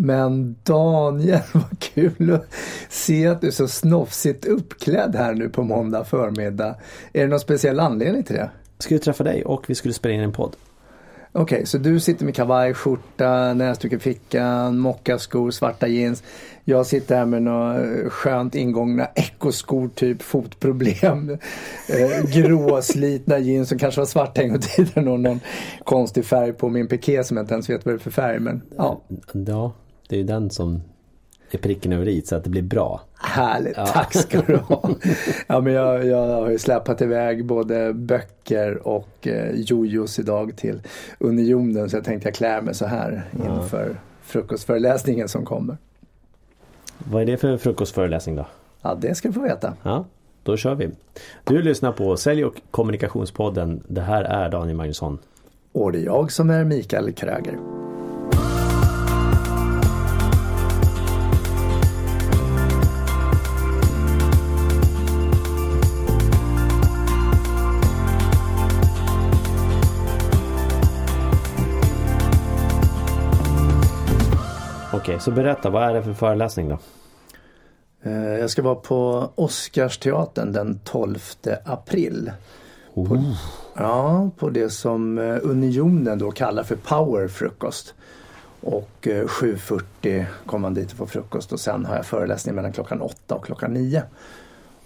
Men Daniel, vad kul att se att du är så snofsigt uppklädd här nu på måndag förmiddag. Är det någon speciell anledning till det? Jag skulle träffa dig och vi skulle spela in en podd. Okej, okay, så du sitter med kavaj, skjorta, näsduk i fickan, mockaskor, svarta jeans. Jag sitter här med några skönt ingångna ekoskor, typ fotproblem. Eh, gråslitna jeans som kanske var svarta en gång i tiden och någon konstig färg på min piké som jag inte ens vet vad det är för färg. Men, ja. ja, det är ju den som är pricken över i så att det blir bra. Härligt, ja. tack ska du ha. ja, men jag, jag har ju släpat iväg både böcker och eh, jojos idag till Unionen så jag tänkte jag klär mig så här inför ja. frukostföreläsningen som kommer. Vad är det för frukostföreläsning då? Ja, det ska du få veta. Ja, då kör vi. Du lyssnar på Sälj och kommunikationspodden. Det här är Daniel Magnusson. Och det är jag som är Mikael Kröger. Okej, så berätta, vad är det för föreläsning då? Eh, jag ska vara på Oscarsteatern den 12 april. Oh. På, ja, på det som eh, Unionen då kallar för powerfrukost. Och 7.40 kommer man dit och får frukost och sen har jag föreläsning mellan klockan 8 och klockan 9.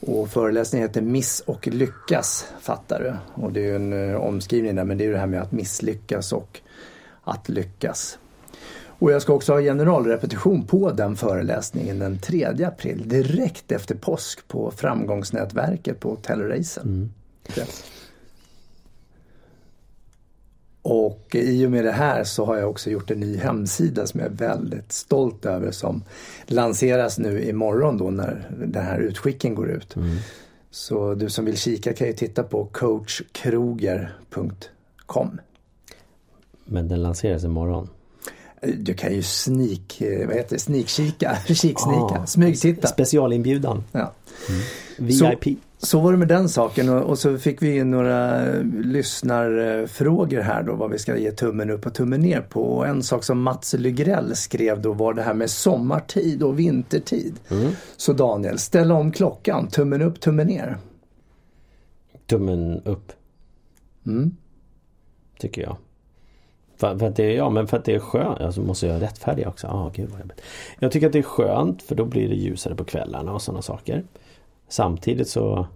Och föreläsningen heter Miss och lyckas, fattar du. Och det är ju en omskrivning där men det är ju det här med att misslyckas och att lyckas. Och jag ska också ha generalrepetition på den föreläsningen den 3 april direkt efter påsk på framgångsnätverket på Hotell Racen. Mm. Och i och med det här så har jag också gjort en ny hemsida som jag är väldigt stolt över som lanseras nu imorgon då när den här utskicken går ut. Mm. Så du som vill kika kan ju titta på coachkroger.com. Men den lanseras imorgon? Du kan ju sneak, eh, vad heter det, sneakkika, kiksnika, ah, smygtitta. Specialinbjudan. Ja. Mm. VIP. Så, så, var det med den saken och, och, så fick vi in några lyssnarfrågor här då vad vi ska ge tummen upp och tummen ner på. Och en sak som Mats Lygrell skrev då var det här med sommartid och vintertid. Mm. Så Daniel, ställa om klockan, tummen upp, tummen ner. Tummen upp. Mm. Tycker jag. För, för, att det, ja, men för att det är skönt. Alltså måste jag rättfärdiga också. Ah, gud vad jag, jag tycker att det är skönt för då blir det ljusare på kvällarna och sådana saker. Samtidigt så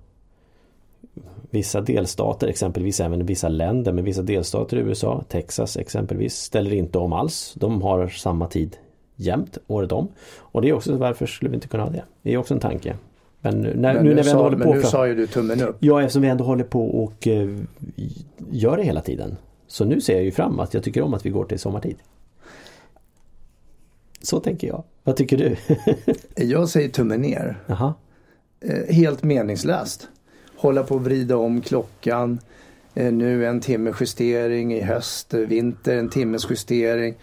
Vissa delstater, exempelvis även vissa länder, men vissa delstater i USA, Texas exempelvis, ställer inte om alls. De har samma tid jämt, året om. Och det är också varför skulle vi inte kunna ha det? Det är också en tanke. Men, när, men nu, när vi sa, håller på... Men nu sa ju du tummen upp. Ja, eftersom vi ändå håller på och uh, gör det hela tiden. Så nu ser jag ju fram att jag tycker om att vi går till sommartid. Så tänker jag. Vad tycker du? jag säger tummen ner. Aha. Eh, helt meningslöst. Hålla på att vrida om klockan. Eh, nu en timme justering i höst, vinter en timmes justering.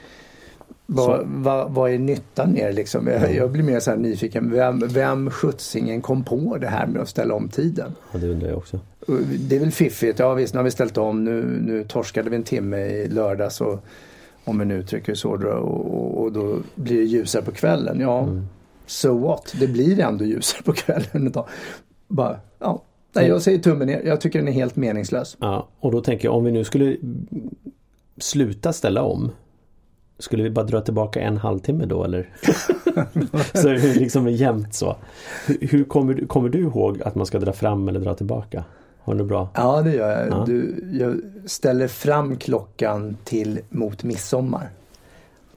Vad, vad, vad är nyttan med det liksom? Jag, jag, blir mer så här nyfiken. Vem, vem skjutsingen kom på det här med att ställa om tiden? Ja, det undrar jag också. Det är väl fiffigt. Ja visst, nu har vi ställt om. Nu, nu torskade vi en timme i lördags. Och, om vi nu uttrycker så. Då, och, och, då blir det ljusare på kvällen. Ja, mm. so what? Det blir ändå ljusare på kvällen idag. Bara, ja. Nej, jag säger tummen ner. Jag tycker den är helt meningslös. Ja, och då tänker jag om vi nu skulle sluta ställa om skulle vi bara dra tillbaka en halvtimme då eller? så är det liksom jämnt så. Hur kommer, kommer du ihåg att man ska dra fram eller dra tillbaka? Har du bra? Ja det gör jag. Ja. Du, jag ställer fram klockan till mot midsommar.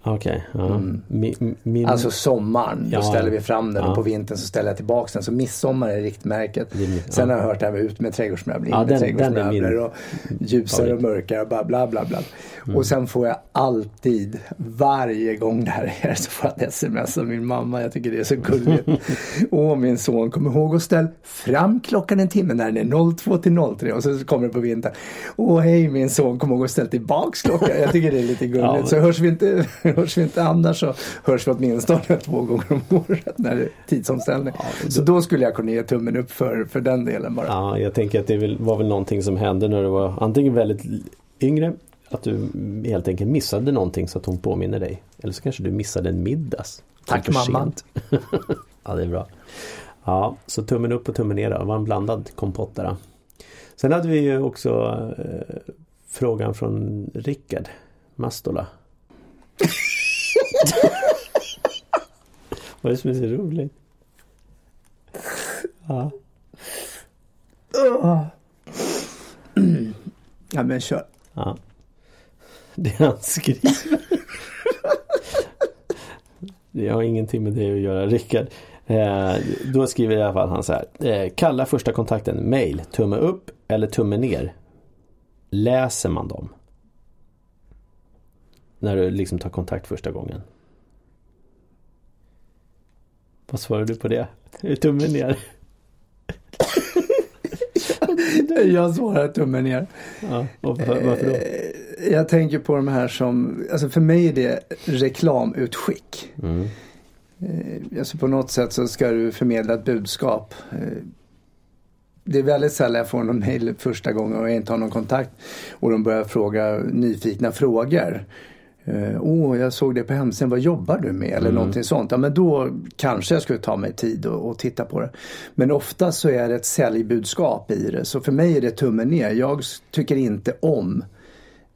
Okej. Okay, ja. mm. min... Alltså sommaren, ja. då ställer vi fram den ja. och på vintern så ställer jag tillbaka den. Så midsommar är riktmärket. Sen har jag hört det här med ut med trädgårdsmöbler, in med den, trädgårdsmöbler min... och ljusare och mörkare och bla bla bla. bla. Mm. Och sen får jag alltid, varje gång det här är så får jag ett sms av min mamma. Jag tycker det är så gulligt. Åh min son, kom ihåg att ställa fram klockan en timme när den är 02 till 03 och så kommer det på vintern. Åh hej min son, kom ihåg att ställa tillbaks klockan. Jag tycker det är lite gulligt. Så hörs vi inte hörs vi inte annars så hörs vi åtminstone två gånger om året när det är tidsomställning. Ja, då... Så då skulle jag kunna ge tummen upp för, för den delen bara. Ja, jag tänker att det var väl någonting som hände när du var antingen väldigt yngre att du helt enkelt missade någonting så att hon påminner dig. Eller så kanske du missade en middags. Tack mamma. ja det är bra. Ja, så tummen upp och tummen ner. Det var en blandad kompott där. Sen hade vi ju också eh, frågan från Rickard Mastola. Vad är det som är så roligt? Ja. Ja men kör. Ja. Det han skriver. det har ingenting med det att göra Rickard. Eh, då skriver i alla fall han så här. Eh, kalla första kontakten mail, tumme upp eller tumme ner. Läser man dem? När du liksom tar kontakt första gången. Vad svarar du på det? Tummen ner. Jag svarar tummen ner. Ja, och varför då? Eh, jag tänker på de här som, alltså för mig är det reklamutskick. Mm. Eh, alltså på något sätt så ska du förmedla ett budskap. Eh, det är väldigt sällan jag får någon mail första gången och jag inte har någon kontakt och de börjar fråga nyfikna frågor. Åh, oh, jag såg det på hemsidan, vad jobbar du med? Eller mm. någonting sånt. Ja men då kanske jag skulle ta mig tid och, och, titta på det. Men ofta så är det ett säljbudskap i det. Så för mig är det tummen ner. Jag tycker inte om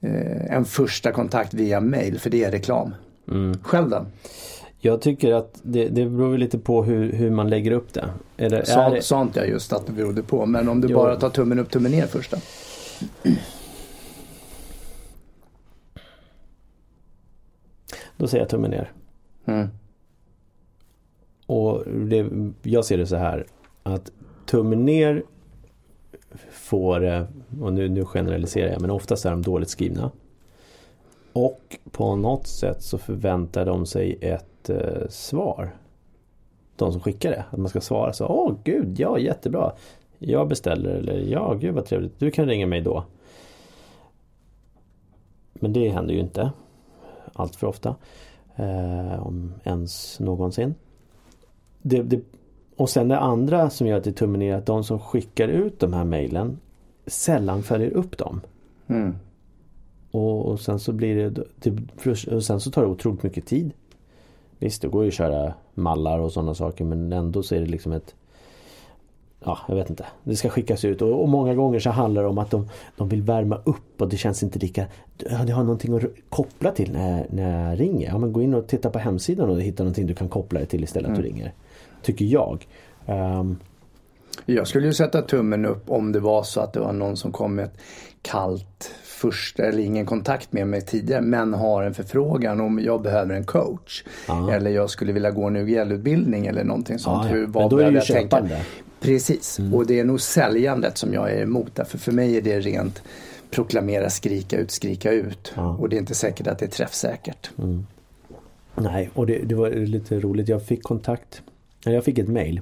eh, en första kontakt via mail för det är reklam. Mm. Själv då? Jag tycker att det, det beror lite på hur, hur man lägger upp det. Det sånt, är sånt jag just att det berodde på. Men om du jo. bara tar tummen upp, tummen ner först då? Då säger jag tummen ner. Mm. Och det, jag ser det så här att tummen ner får, eh, och nu, nu generaliserar jag, men oftast är de dåligt skrivna. Och på något sätt så förväntar de sig ett eh, svar. De som skickar det. Att man ska svara så. Åh gud, ja jättebra. Jag beställer eller ja gud vad trevligt. Du kan ringa mig då. Men det händer ju inte allt för ofta. Eh, om ens någonsin. Det, det, och sen det andra som gör att det tummen ner att de som skickar ut de här mejlen sällan följer upp dem. Mm. Och, och, sen så blir det, det och sen så tar det otroligt mycket tid. Visst, det går ju att köra mallar och sådana saker men ändå så är det liksom ett Ja, jag vet inte. Det ska skickas ut och, och, många gånger så handlar det om att de, de vill värma upp och det känns inte lika... Det har någonting att koppla till när, när jag ringer. Ja, men gå in och titta på hemsidan och hitta någonting du kan koppla det till istället mm. att du ringer. Tycker jag. Um, jag skulle ju sätta tummen upp om det var så att det var någon som kom med ett kallt första eller ingen kontakt med mig tidigare men har en förfrågan om jag behöver en coach. Aha. Eller jag skulle vilja gå en UGL-utbildning eller någonting sånt. Hur, vad men då är det ju köpande. Precis, mm. och det är nog säljandet som jag är emot. Därför för mig är det rent proklamera, skrika ut, skrika ut. Ja. Och det är inte säkert att det är träffsäkert. Mm. Nej, och det, det, var lite roligt. Jag fick kontakt, eller jag fick ett mail.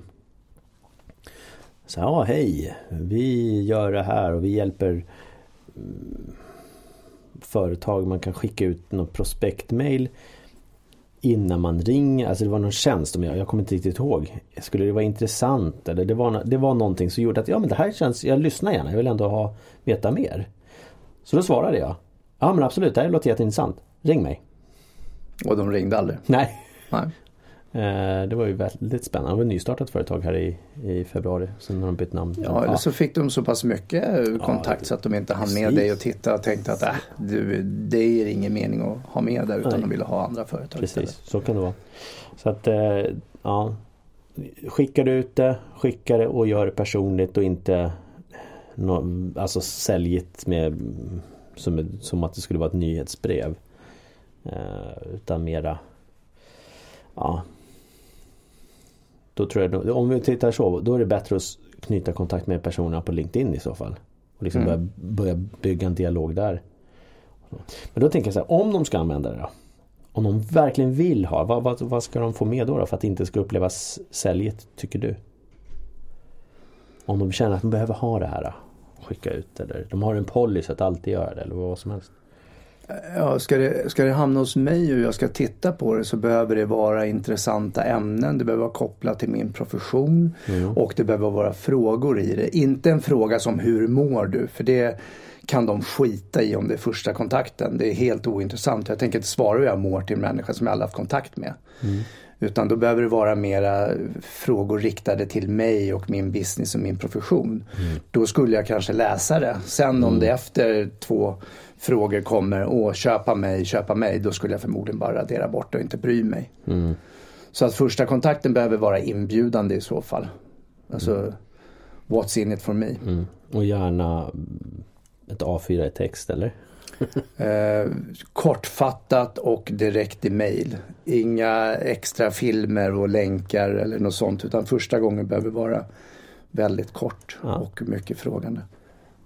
Så ja, hej, vi gör det här och vi hjälper mm, företag. Man kan skicka ut något prospektmail innan man ringer. Alltså det var någon tjänst de gör. Jag kommer inte riktigt ihåg. Skulle det vara intressant eller det var, det var någonting som gjorde att ja men det här känns, jag lyssnar gärna. Jag vill ändå ha, veta mer. Så då svarade jag. Ja men absolut, det här låter jätteintressant. Ring mig. Och de ringde aldrig? Nej. Nej. Eh, det var ju väldigt spännande. Det var ett nystartat företag här i, i februari. Sen har de bytt namn. Ja, eller så fick de så pass mycket kontakt ja, så att de inte hann med dig och titta och tänkte att äh, du, det är ingen mening att ha med dig utan Nej. de ville ha andra företag Precis, istället. så kan det vara. Så att eh, ja, skickar du ut det, skicka det och gör det personligt och inte no, alltså säljigt med som, som att det skulle vara ett nyhetsbrev. Eh, utan mera ja, då tror jag, om vi tittar så, då är det bättre att knyta kontakt med personerna på LinkedIn i så fall. Och liksom mm. börja, börja bygga en dialog där. Men då tänker jag så här, om de ska använda det då? Om de verkligen vill ha, vad, vad, vad ska de få med då, då för att det inte ska upplevas säljigt, tycker du? Om de känner att de behöver ha det här, då, skicka ut eller de har en policy att alltid göra det eller vad som helst. Ja, ska, det, ska det hamna hos mig och jag ska titta på det så behöver det vara intressanta ämnen. Det behöver vara kopplat till min profession mm. och det behöver vara frågor i det. Inte en fråga som hur mår du? För det kan de skita i om det är första kontakten. Det är helt ointressant. Jag tänker inte svara hur jag mår till en människa som jag aldrig haft kontakt med. Mm. Utan då behöver det vara mera frågor riktade till mig och min business och min profession. Mm. Då skulle jag kanske läsa det. Sen om mm. det efter två frågor kommer, åh köpa mig, köpa mig. Då skulle jag förmodligen bara radera bort och inte bry mig. Mm. Så att första kontakten behöver vara inbjudande i så fall. Alltså, mm. what's in it for me. Mm. Och gärna ett A4 i text eller? eh, kortfattat och direkt i mail. Inga extra filmer och länkar eller något sånt utan första gången behöver vara väldigt kort ja. och mycket frågande.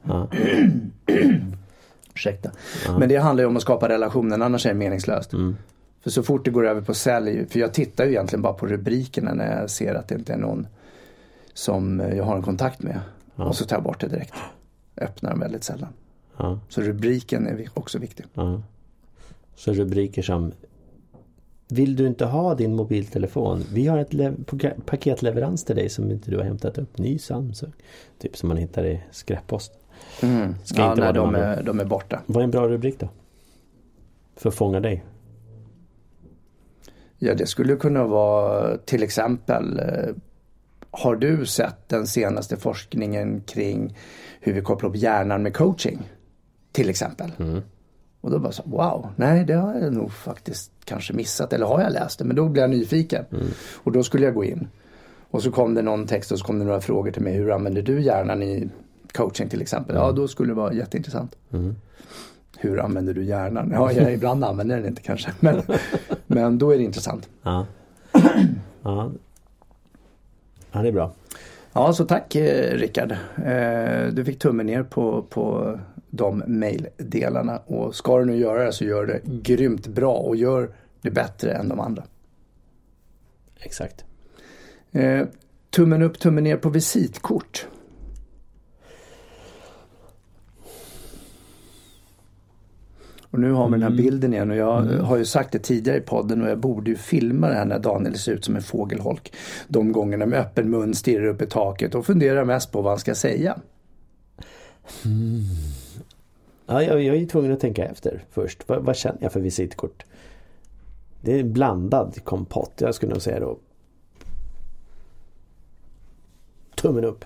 Ja. Ursäkta. Ja. Men det handlar ju om att skapa relationen annars är det meningslöst. Mm. För så fort det går över på sälj, för jag tittar ju egentligen bara på rubrikerna när jag ser att det inte är någon som jag har en kontakt med. Och så tar jag bort det direkt. Öppnar dem väldigt sällan. Ja. Så rubriken är också viktig. Ja. Så rubriker som Vill du inte ha din mobiltelefon? Vi har ett paketleverans till dig som inte du har hämtat upp. Ny Samsung. Typ som man hittar i skräppost. Mm. Ska ja, inte nej, de, är, de är borta. Vad är en bra rubrik då? För att fånga dig? Ja det skulle kunna vara till exempel eh, Har du sett den senaste forskningen kring hur vi kopplar upp hjärnan med coaching? Till exempel. Mm. Och då bara så, wow, nej det har jag nog faktiskt kanske missat eller har jag läst det? Men då blir jag nyfiken. Mm. Och då skulle jag gå in. Och så kom det någon text och så kom det några frågor till mig. Hur använder du hjärnan i coaching till exempel? Mm. Ja, då skulle det vara jätteintressant. Mm. Hur använder du hjärnan? Ja, jag ibland använder den inte kanske. Men, men då är det intressant. Ja. ja. ja, det är bra. Ja, så tack eh, Rickard. Eh, du fick tummen ner på, på de maildelarna och ska du nu göra det så gör det grymt bra och gör det bättre än de andra. Exakt. Eh, tummen upp, tummen ner på visitkort. Och nu har vi den här mm. bilden igen och jag mm. har ju sagt det tidigare i podden och jag borde ju filma det här när Daniel ser ut som en fågelholk. De gångerna med öppen mun stirrar upp i taket och funderar mest på vad han ska säga. Mm. Ja, jag, jag är tvungen att tänka efter först. Vad, vad, känner jag för visitkort? Det är en blandad kompott. Jag skulle nog säga då tummen upp.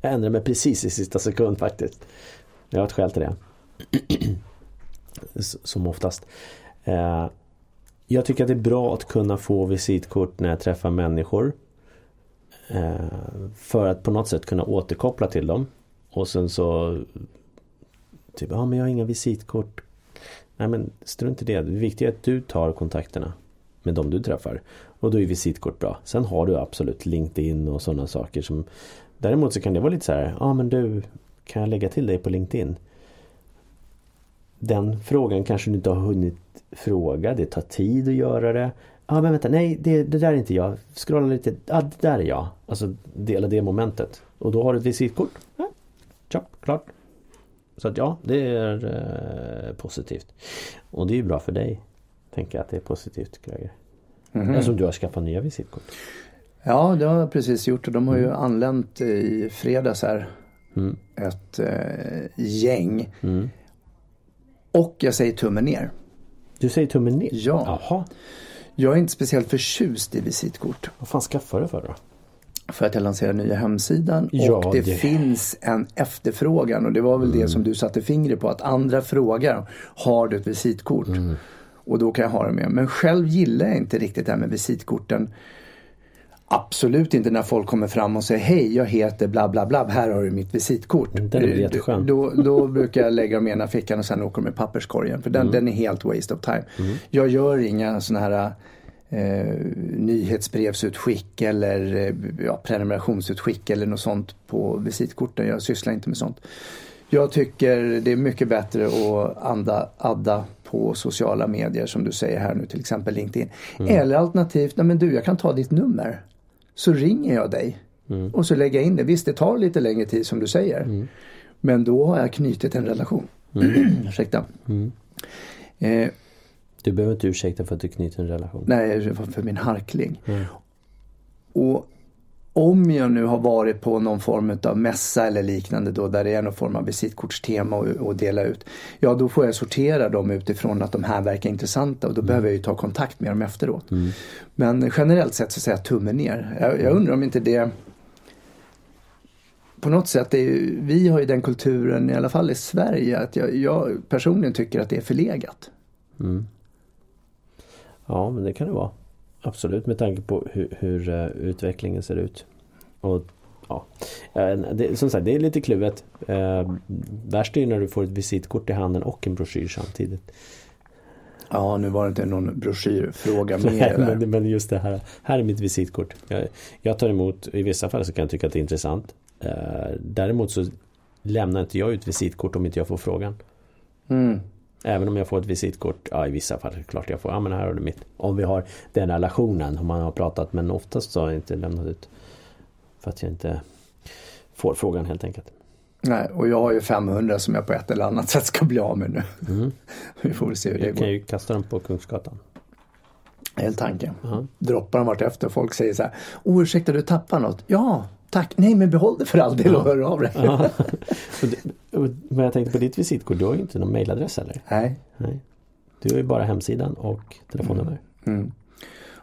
Jag ändrade mig precis i sista sekund faktiskt. Jag har ett skäl till det. Som oftast. Eh, jag tycker att det är bra att kunna få visitkort när jag träffar människor. Eh, för att på något sätt kunna återkoppla till dem. Och sen så Typ, ja men jag har inga visitkort. Nej men strunt i det. Det viktiga är att du tar kontakterna med de du träffar. Och då är visitkort bra. Sen har du absolut LinkedIn och sådana saker som Däremot så kan det vara lite så här, ja men du kan jag lägga till dig på LinkedIn? Den frågan kanske du inte har hunnit fråga, det tar tid att göra det. Ja men vänta, nej det, det där är inte jag. Scrolla lite, ja det där är jag. Alltså dela det momentet. Och då har du ett visitkort. Ja, tja, klart. Så att ja, det är eh, positivt. Och det är ju bra för dig. Tänker jag att det är positivt Greger. Mm. Eftersom du har skaffat nya visitkort. Ja, det har jag precis gjort och de har ju mm. anlänt i fredags här. Mm. Ett eh, gäng. Mm. Och jag säger tummen ner. Du säger tummen ner? Ja. Jaha. Jag är inte speciellt förtjust i visitkort. Vad fan skaffar du för då? För att jag lanserar nya hemsidan ja, och det, det, finns en efterfrågan och det var väl mm. det som du satte fingret på att andra frågar Har du ett visitkort? Mm. Och då kan jag ha det med. Men själv gillar jag inte riktigt det här med visitkorten. Absolut inte när folk kommer fram och säger Hej jag heter bla bla bla, här har du mitt visitkort. Den är jätteskön. Då, då brukar jag lägga dem i ena fickan och sen åker de i papperskorgen. För den, mm. den är helt waste of time. Mm. Jag gör inga sådana här eh, nyhetsbrevsutskick eller eh, ja, prenumerationsutskick eller något sånt på visitkorten. Jag sysslar inte med sånt. Jag tycker det är mycket bättre att anda, adda på sociala medier som du säger här nu till exempel LinkedIn. Mm. Eller alternativt, nej men du jag kan ta ditt nummer. Så ringer jag dig. Mm. Och så lägger jag in det. Visst det tar lite längre tid som du säger. Mm. Men då har jag knutit en relation. Mm. Ursäkta. Mm. Eh, du behöver inte ursäkta för att du knyter en relation. Nej, för min harkling. Mm. Och om jag nu har varit på någon form av mässa eller liknande då där det är någon form av visitkortstema att dela ut. Ja då får jag sortera dem utifrån att de här verkar intressanta och då mm. behöver jag ju ta kontakt med dem efteråt. Mm. Men generellt sett så säger jag tummen ner. Jag, jag undrar om inte det på något sätt, är, vi har ju den kulturen, i alla fall i Sverige, att jag, jag personligen tycker att det är förlegat. Mm. Ja, men det kan det vara. Absolut med tanke på hur, hur uh, utvecklingen ser ut. Och ja, det, som sagt det är lite kluvet. Uh, värst är när du får ett visitkort i handen och en broschyr samtidigt. Ja, nu var det inte någon broschyrfråga Nej, men, men, just det här. Här är mitt visitkort. Jag, jag, tar emot, i vissa fall så kan jag tycka att det är intressant. Uh, däremot så lämnar inte jag ut visitkort om inte jag får frågan. Mm. Även om jag får ett visitkort, ja i vissa fall klart jag får, ja men här har du mitt. Om vi har den relationen, om man har pratat men oftast så har jag inte lämnat ut. För att jag inte får frågan helt enkelt. Nej, och jag har ju 500 som jag på ett eller annat sätt ska bli av med nu. Mm. vi får väl se hur det går. Du kan ju kasta dem på Kungsgatan. Helt tanken. Uh -huh. Droppar dem vartefter. Folk säger så här, ursäkta du tappar något. Ja, Tack, nej men behåll det för all del och hör av dig. Ja. men jag tänkte på ditt visitkort, du har ju inte någon mailadress eller? Nej. nej. Du har ju bara hemsidan och telefonnummer. Mm. Mm.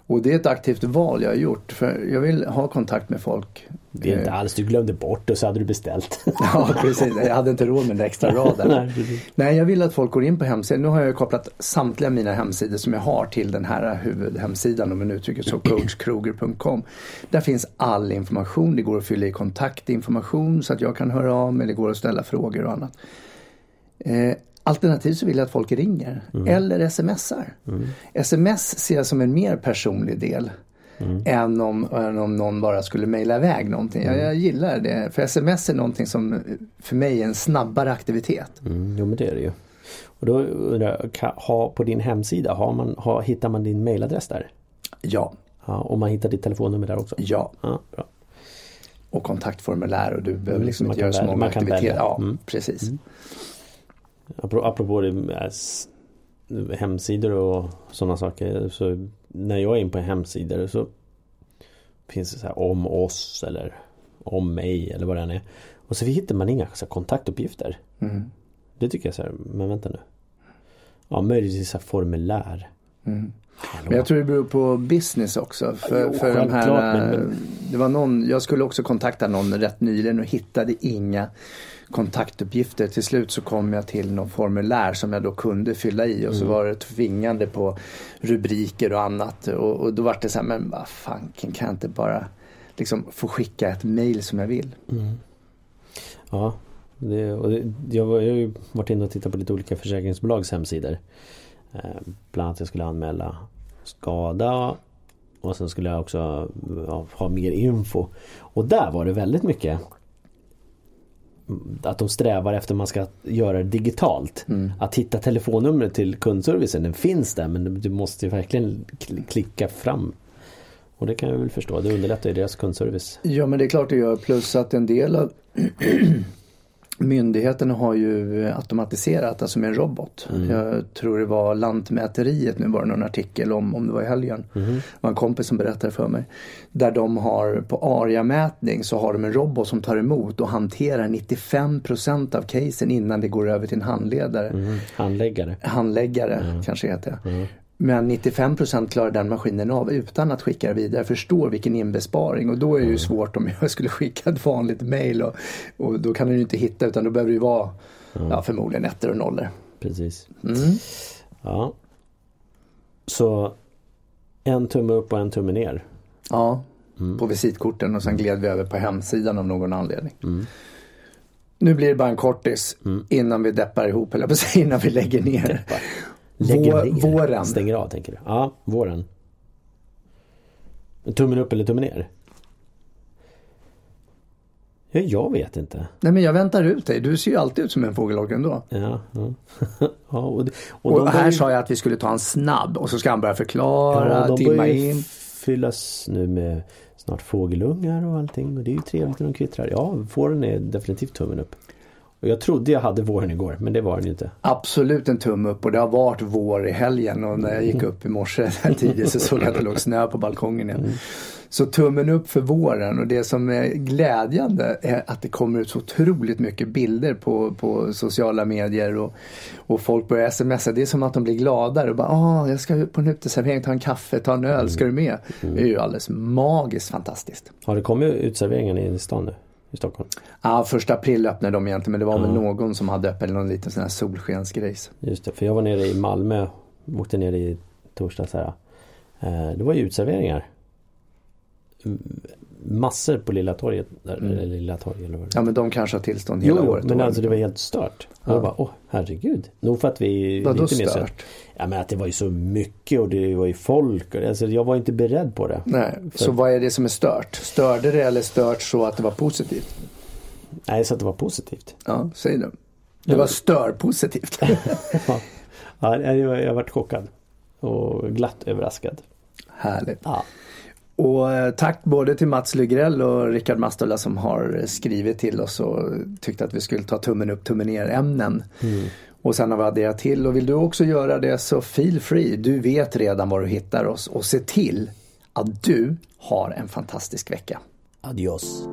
Och det är ett aktivt val jag har gjort för jag vill ha kontakt med folk. Det är inte alls, du glömde bort och så hade du beställt. ja precis, jag hade inte råd med den extra raden. Nej, Nej, jag vill att folk går in på hemsidan. Nu har jag kopplat samtliga mina hemsidor som jag har till den här huvudhemsidan om man uttrycker så, coachkroger.com. Där finns all information, det går att fylla i kontaktinformation så att jag kan höra av mig, det går att ställa frågor och annat. Eh, Alternativt så vill jag att folk ringer mm. eller smsar. Mm. Sms ser jag som en mer personlig del. Mm. Än, om, än om någon bara skulle mejla iväg någonting. Jag, mm. jag, gillar det. För sms är någonting som för mig är en snabbare aktivitet. Mm, jo men det är det ju. Och då undrar jag, ha, på din hemsida, har man, ha, hittar man din mejladress där? Ja. ja. Och man hittar ditt telefonnummer där också? Ja. ja bra. Och kontaktformulär och du behöver mm, liksom inte göra så många aktiviteter. Ja, mm. precis. Apropå det hemsidor och sådana saker. Så när jag är in på hemsidor så finns det så här om oss eller om mig eller vad det än är. Och så hittar man inga så kontaktuppgifter. Mm. Det tycker jag så här, men vänta nu. Ja, möjligtvis så här formulär. Mm. Men jag tror det beror på business också. För, jo, för de här, men, men... Det var någon, jag skulle också kontakta någon rätt nyligen och hittade inga kontaktuppgifter. Till slut så kom jag till någon formulär som jag då kunde fylla i och mm. så var det tvingande på rubriker och annat. Och, och då var det så här, men vad fan kan jag inte bara liksom få skicka ett mail som jag vill. Mm. Ja, det, och det, jag, var, jag har ju varit inne och tittat på lite olika försäkringsbolags hemsidor. Eh, bland annat jag skulle anmäla skada och sen skulle jag också ha mer info. Och där var det väldigt mycket att de strävar efter att man ska göra det digitalt. Mm. Att hitta telefonnumret till kundservicen, den finns där men du måste verkligen klicka fram. Och det kan jag väl förstå, det underlättar ju deras kundservice. Ja men det är klart det gör, plus att en del av Myndigheterna har ju automatiserat, alltså med en robot. Mm. Jag tror det var Lantmäteriet, nu var det någon artikel om, om det var i helgen. Mm. Det var en kompis som berättade för mig. Där de har på ARIA-mätning så har de en robot som tar emot och hanterar 95% av casen innan det går över till en handledare. Mm. Handläggare. Handläggare kanske heter det. Mm. Men 95% klarar den maskinen av utan att skicka det vidare. Förstår vilken inbesparing och då är det ju mm. svårt om jag skulle skicka ett vanligt mail och, och då kan den ju inte hitta utan då behöver det ju vara mm. ja, förmodligen ettor och nollor. Precis. Mm. Ja. Så en tumme upp och en tumme ner. Ja, mm. på visitkorten och sen gled vi över på hemsidan av någon anledning. Mm. Nu blir det bara en kortis mm. innan vi deppar ihop, eller innan vi lägger ner. Deppar. Lägger Vår, ner. Våren. Stänger av tänker du? Ja, våren. Tummen upp eller tummen ner? Ja, jag vet inte. Nej men jag väntar ut dig. Du ser ju alltid ut som en fågelholk ändå. Ja, ja. ja och, och, och här sa jag att vi skulle ta en snabb och så ska han börja förklara, ja, timma in. fyllas nu med snart fågelungar och allting och det är ju trevligt när de kvittrar. Ja, fåren är definitivt tummen upp. Och jag trodde jag hade våren igår men det var den inte. Absolut en tumme upp och det har varit vår i helgen och när jag gick mm. upp i morse tidigt så såg jag att det låg snö på balkongen igen. Mm. Så tummen upp för våren och det som är glädjande är att det kommer ut så otroligt mycket bilder på, på sociala medier och, och folk börjar smsa. Det är som att de blir gladare och bara ah, jag ska på en uteservering ta en kaffe, ta en öl, mm. ska du med? Mm. Det är ju alldeles magiskt fantastiskt. Har det kommit uteserveringar i stan nu? I Stockholm? Ja, första april öppnade de egentligen men det var ja. väl någon som hade öppet någon liten sån här solskensgrejs. Just det, för jag var nere i Malmö, åkte ner i torsdags här. Eh, det var ju uteserveringar massor på Lilla torget. Där, mm. eller Lilla torget eller vad Ja men de kanske har tillstånd hela jo, året. men alltså det var helt stört. Ja. Jag bara, åh herregud. Nog för att vi... Vadå stört? Ja men att det var ju så mycket och det var ju folk. Och, alltså jag var inte beredd på det. Nej, för... så vad är det som är stört? Störde det eller stört så att det var positivt? Nej, så att det var positivt. Ja, säg det. Det var störpositivt. ja jag, jag varit chockad. Och glatt överraskad. Härligt. Ja. Och eh, tack både till Mats Lygrell och Rickard Mastola som har skrivit till oss och tyckte att vi skulle ta tummen upp, tummen ner ämnen. Mm. Och sen har vi adderat till och vill du också göra det så feel free. Du vet redan var du hittar oss och se till att du har en fantastisk vecka. Adios.